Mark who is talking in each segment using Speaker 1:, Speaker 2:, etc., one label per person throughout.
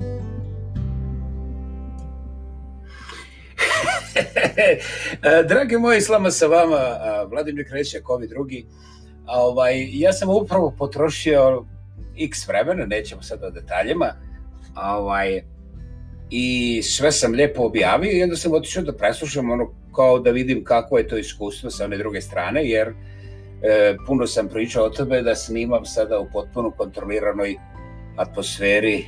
Speaker 1: E, dragi moji, slama sa vama, e, Vladimir Krećak, ovi drugi. Ovaj, ja sam upravo potrošio x vremena, nećemo sad o detaljima, ovaj, i sve sam lijepo objavio i onda sam otišao da preslušam ono kao da vidim kako je to iskustvo sa one druge strane, jer e, puno sam pričao o tome da snimam sada u potpuno kontroliranoj atmosferi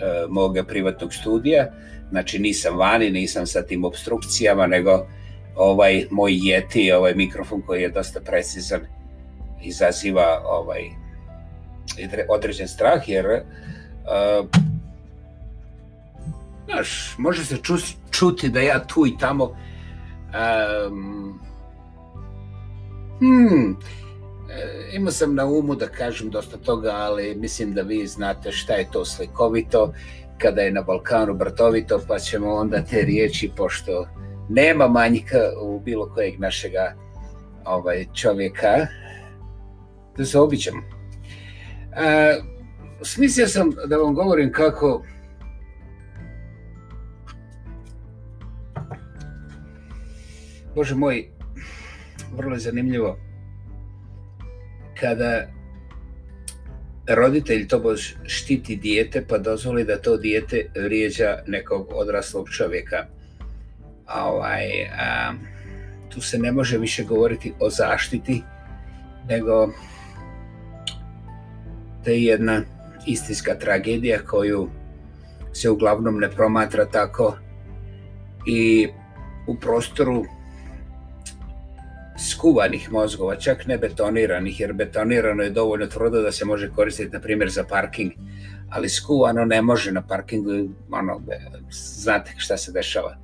Speaker 1: E, moga privatnog studija, znači nisam vani, nisam sa tim obstrukcijama, nego ovaj moj jeti, ovaj mikrofon koji je dosta precizan, izaziva ovaj određen strah, jer e, može se čuti da ja tu i tamo um, hmm, Eh, imao sam na umu da kažem dosta toga, ali mislim da vi znate šta je to slikovito kada je na Balkanu brtovito, pa ćemo onda te riječi, pošto nema manjka u bilo kojeg našega ovaj, čovjeka, da se običamo eh, Smislio sam da vam govorim kako Bože moj, vrlo je zanimljivo kada roditelj bož štiti dijete pa dozvoli da to dijete vrijeđa nekog odraslog čovjeka. A ovaj, tu se ne može više govoriti o zaštiti, nego to je jedna istinska tragedija koju se uglavnom ne promatra tako i u prostoru skuvanih mozgova, čak ne betoniranih, jer betonirano je dovoljno tvrdo da se može koristiti, na primjer, za parking, ali skuvano ne može na parkingu, ono, znate šta se dešava.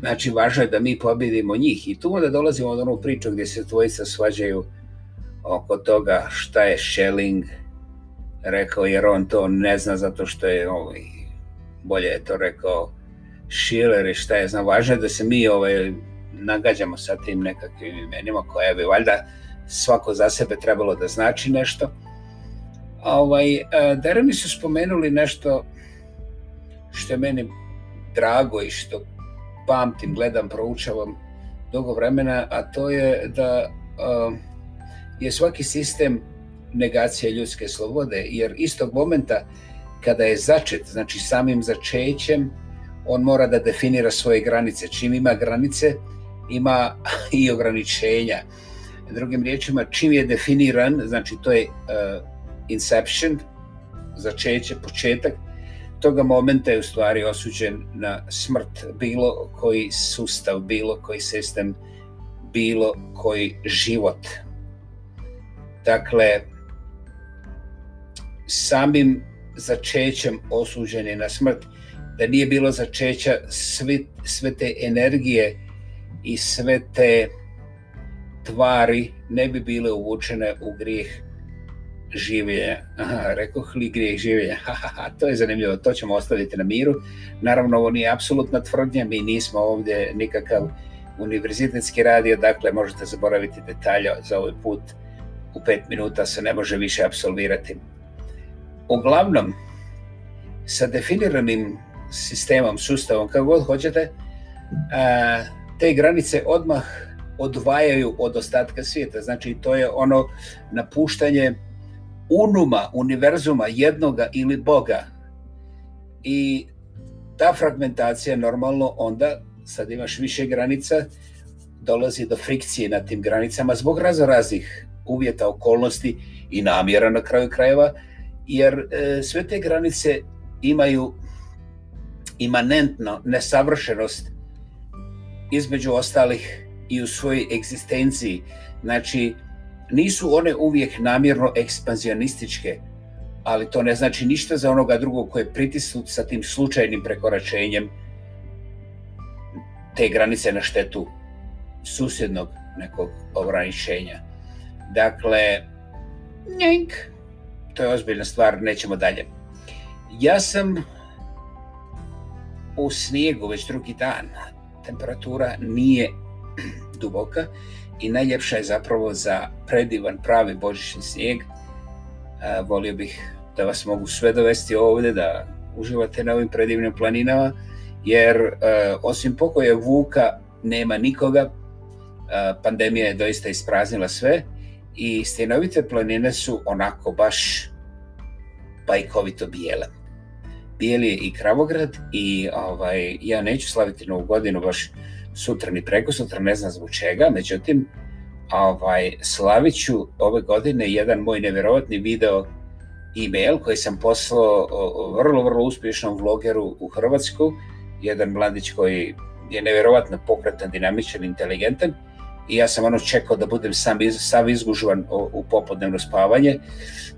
Speaker 1: Znači, važno je da mi pobjedimo njih. I tu onda dolazimo do onu priču gdje se dvojica svađaju oko toga šta je Schelling rekao, jer on to ne zna zato što je ovaj, bolje je to rekao Schiller i šta je znam, važno je da se mi ovaj, nagađamo sa tim nekakvim imenima koje bi valjda svako za sebe trebalo da znači nešto. Ovaj, e, mi su spomenuli nešto što je meni drago i što pamtim, gledam, proučavam dugo vremena, a to je da e, je svaki sistem negacije ljudske slobode, jer istog momenta kada je začet, znači samim začećem, on mora da definira svoje granice. Čim ima granice, ima i ograničenja. Drugim riječima, čim je definiran, znači to je uh, inception, začeće, početak, toga momenta je u stvari osuđen na smrt bilo koji sustav, bilo koji sistem, bilo koji život. Dakle, samim začećem osuđen je na smrt da nije bilo začeća sve, te energije i sve te tvari ne bi bile uvučene u grijeh življenja. Aha, rekoh li grijeh življenja? to je zanimljivo, to ćemo ostaviti na miru. Naravno, ovo nije apsolutna tvrdnja, mi nismo ovdje nikakav univerzitetski radio, dakle možete zaboraviti detalje za ovaj put. U pet minuta se ne može više apsolvirati. Uglavnom, sa definiranim sistemom, sustavom, kako god hoćete, e, te granice odmah odvajaju od ostatka svijeta. Znači to je ono napuštanje unuma, univerzuma, jednoga ili Boga. I ta fragmentacija normalno onda, sad imaš više granica, dolazi do frikcije na tim granicama zbog raznih uvjeta, okolnosti i namjera na kraju krajeva, jer e, sve te granice imaju imanentno nesavršenost između ostalih i u svojoj egzistenciji. Znači, nisu one uvijek namjerno ekspanzionističke, ali to ne znači ništa za onoga drugog koji je pritisnut sa tim slučajnim prekoračenjem te granice na štetu susjednog nekog ograničenja. Dakle, njenk, to je ozbiljna stvar, nećemo dalje. Ja sam u snijegu već drugi dan. Temperatura nije duboka i najljepša je zapravo za predivan pravi božićni snijeg. E, volio bih da vas mogu sve dovesti ovdje, da uživate na ovim predivnim planinama, jer e, osim pokoja Vuka nema nikoga, e, pandemija je doista ispraznila sve i stenovite planine su onako baš bajkovito bijele bijeli i Kravograd i ovaj, ja neću slaviti novu godinu baš sutra ni preko sutra, ne znam zbog čega, međutim ovaj, slavit ću ove godine jedan moj nevjerovatni video e-mail koji sam poslao vrlo, vrlo uspješnom vlogeru u Hrvatsku, jedan mladić koji je nevjerovatno pokretan, dinamičan, inteligentan i ja sam ono čekao da budem sam, iz, izgužvan u, popodnevno spavanje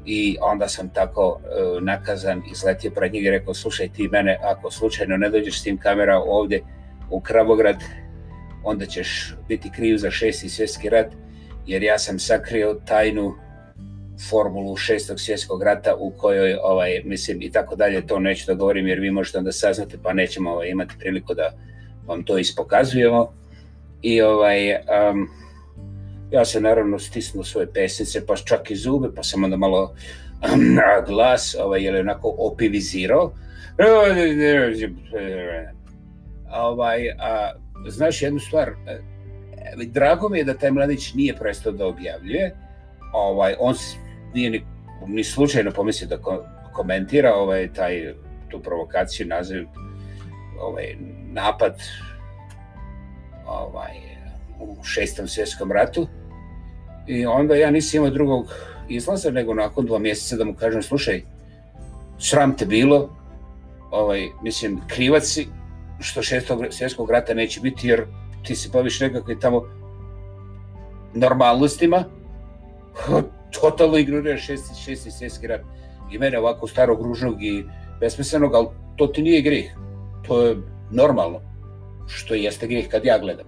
Speaker 1: i onda sam tako e, nakazan izletio pred njega i rekao slušaj ti mene ako slučajno ne dođeš s tim kamera ovdje u Kravograd onda ćeš biti kriv za šesti svjetski rat jer ja sam sakrio tajnu formulu šestog svjetskog rata u kojoj, ovaj, mislim, i tako dalje, to neću da govorim jer vi možete onda saznati pa nećemo ovaj, imati priliku da vam to ispokazujemo i ovaj, ja sam naravno stisnuo svoje pesnice, pa čak i zube, pa sam onda malo glas, ovaj, je onako opivizirao. Ovaj, a, znaš jednu stvar, e, drago mi je da taj mladić nije prestao da objavljuje, ovaj, on nije ni, slučajno pomislio da komentira ovaj, taj, tu provokaciju, naziv, ovaj, napad ovaj, u šestom svjetskom ratu. I onda ja nisam imao drugog izlaza, nego nakon dva mjeseca da mu kažem, slušaj, sram te bilo, ovaj, mislim, krivac si što šestog svjetskog rata neće biti, jer ti se baviš i tamo normalnostima, totalno ignoriraš šesti, šesti svjetski rat i mene ovako starog, ružnog i besmislenog, ali to ti nije grih, to je normalno što jeste grijeh kad ja gledam.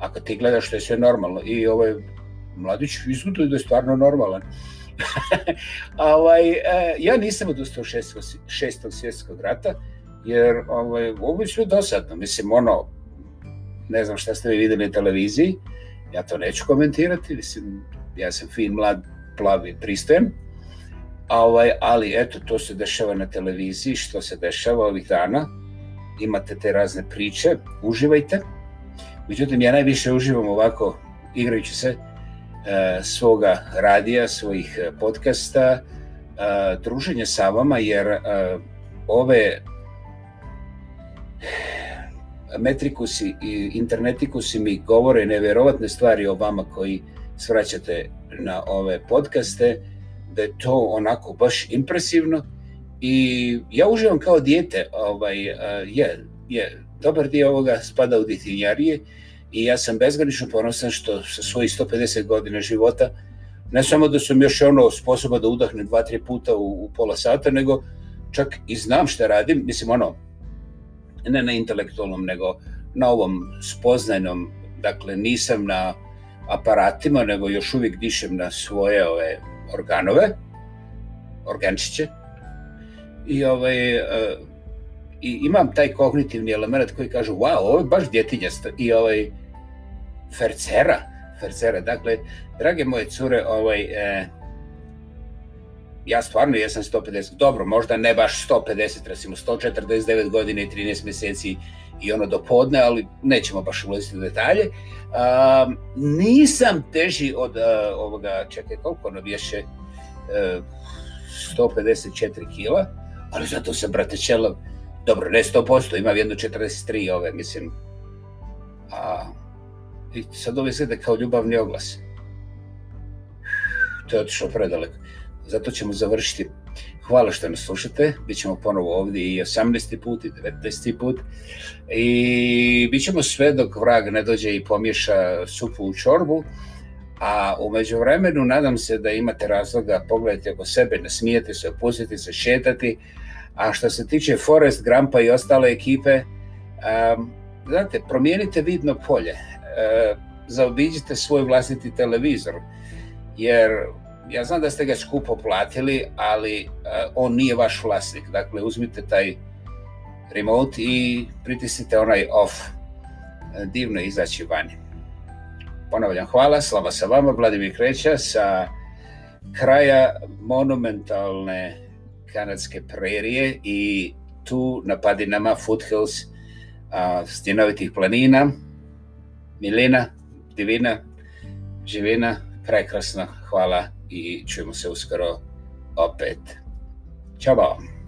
Speaker 1: A kad ti gledaš što je sve normalno i ovaj mladić izgleda da je stvarno normalan. Ovaj, e, ja nisam odustao šestog, svjetskog rata, jer ovaj, ovo je sve dosadno. Mislim, ono, ne znam šta ste vi vidjeli na televiziji, ja to neću komentirati, mislim, ja sam fin, mlad, plavi, pristojem, ovaj, ali eto, to se dešava na televiziji, što se dešava ovih dana, imate te razne priče, uživajte. Međutim, ja najviše uživam ovako igrajući se e, svoga radija, svojih e, podcasta, e, druženje sa vama, jer ove metrikusi i internetikusi mi govore nevjerovatne stvari o vama koji svraćate na ove podcaste, da je to onako baš impresivno i ja uživam kao dijete, ovaj, e, je, je, dobar dio ovoga spada u djetinjarije i ja sam bezgranično ponosan što sa svojih 150 godina života ne samo da sam još ono sposoban da udahnem dva, tri puta u, pola sata, nego čak i znam šta radim, mislim ono, ne na intelektualnom, nego na ovom spoznajnom, dakle nisam na aparatima, nego još uvijek dišem na svoje ove organove, organčiće, i ovaj, e, i imam taj kognitivni element koji kažu wow, ovo je baš djetinjasto i ovaj fercera, fercera. Dakle, drage moje cure, ovaj, e, ja stvarno jesam 150, dobro, možda ne baš 150, recimo 149 godina i 13 mjeseci i ono do podne, ali nećemo baš ulaziti u detalje. nisam teži od e, ovoga, čekaj, koliko ono vješe, uh, 154 kila, ali zato se, brate, čelo, dobro, ne posto, ima jednu 43 ove, mislim. A, I sad ovo izgleda kao ljubavni oglas. To je otišlo predaleko. Zato ćemo završiti. Hvala što nas slušate. bit ćemo ponovo ovdje i 18. put i 19. put. I bit ćemo sve dok vrag ne dođe i pomiša supu u čorbu. A u međuvremenu nadam se da imate razloga pogledajte oko sebe, nasmijete se, opustite se, šetati a što se tiče Forest, Grampa i ostale ekipe, znate, promijenite vidno polje. Uh, zaobiđite svoj vlastiti televizor. Jer ja znam da ste ga skupo platili, ali e, on nije vaš vlasnik. Dakle, uzmite taj remote i pritisnite onaj off. E, divno je izaći vani. Ponavljam, hvala, slava sa vama, Vladimir Kreća sa kraja monumentalne kanadske prerije i tu na padinama foothills a, stjenovitih planina, Milena, divina, živina, prekrasno, hvala i čujemo se uskoro opet. Ćao!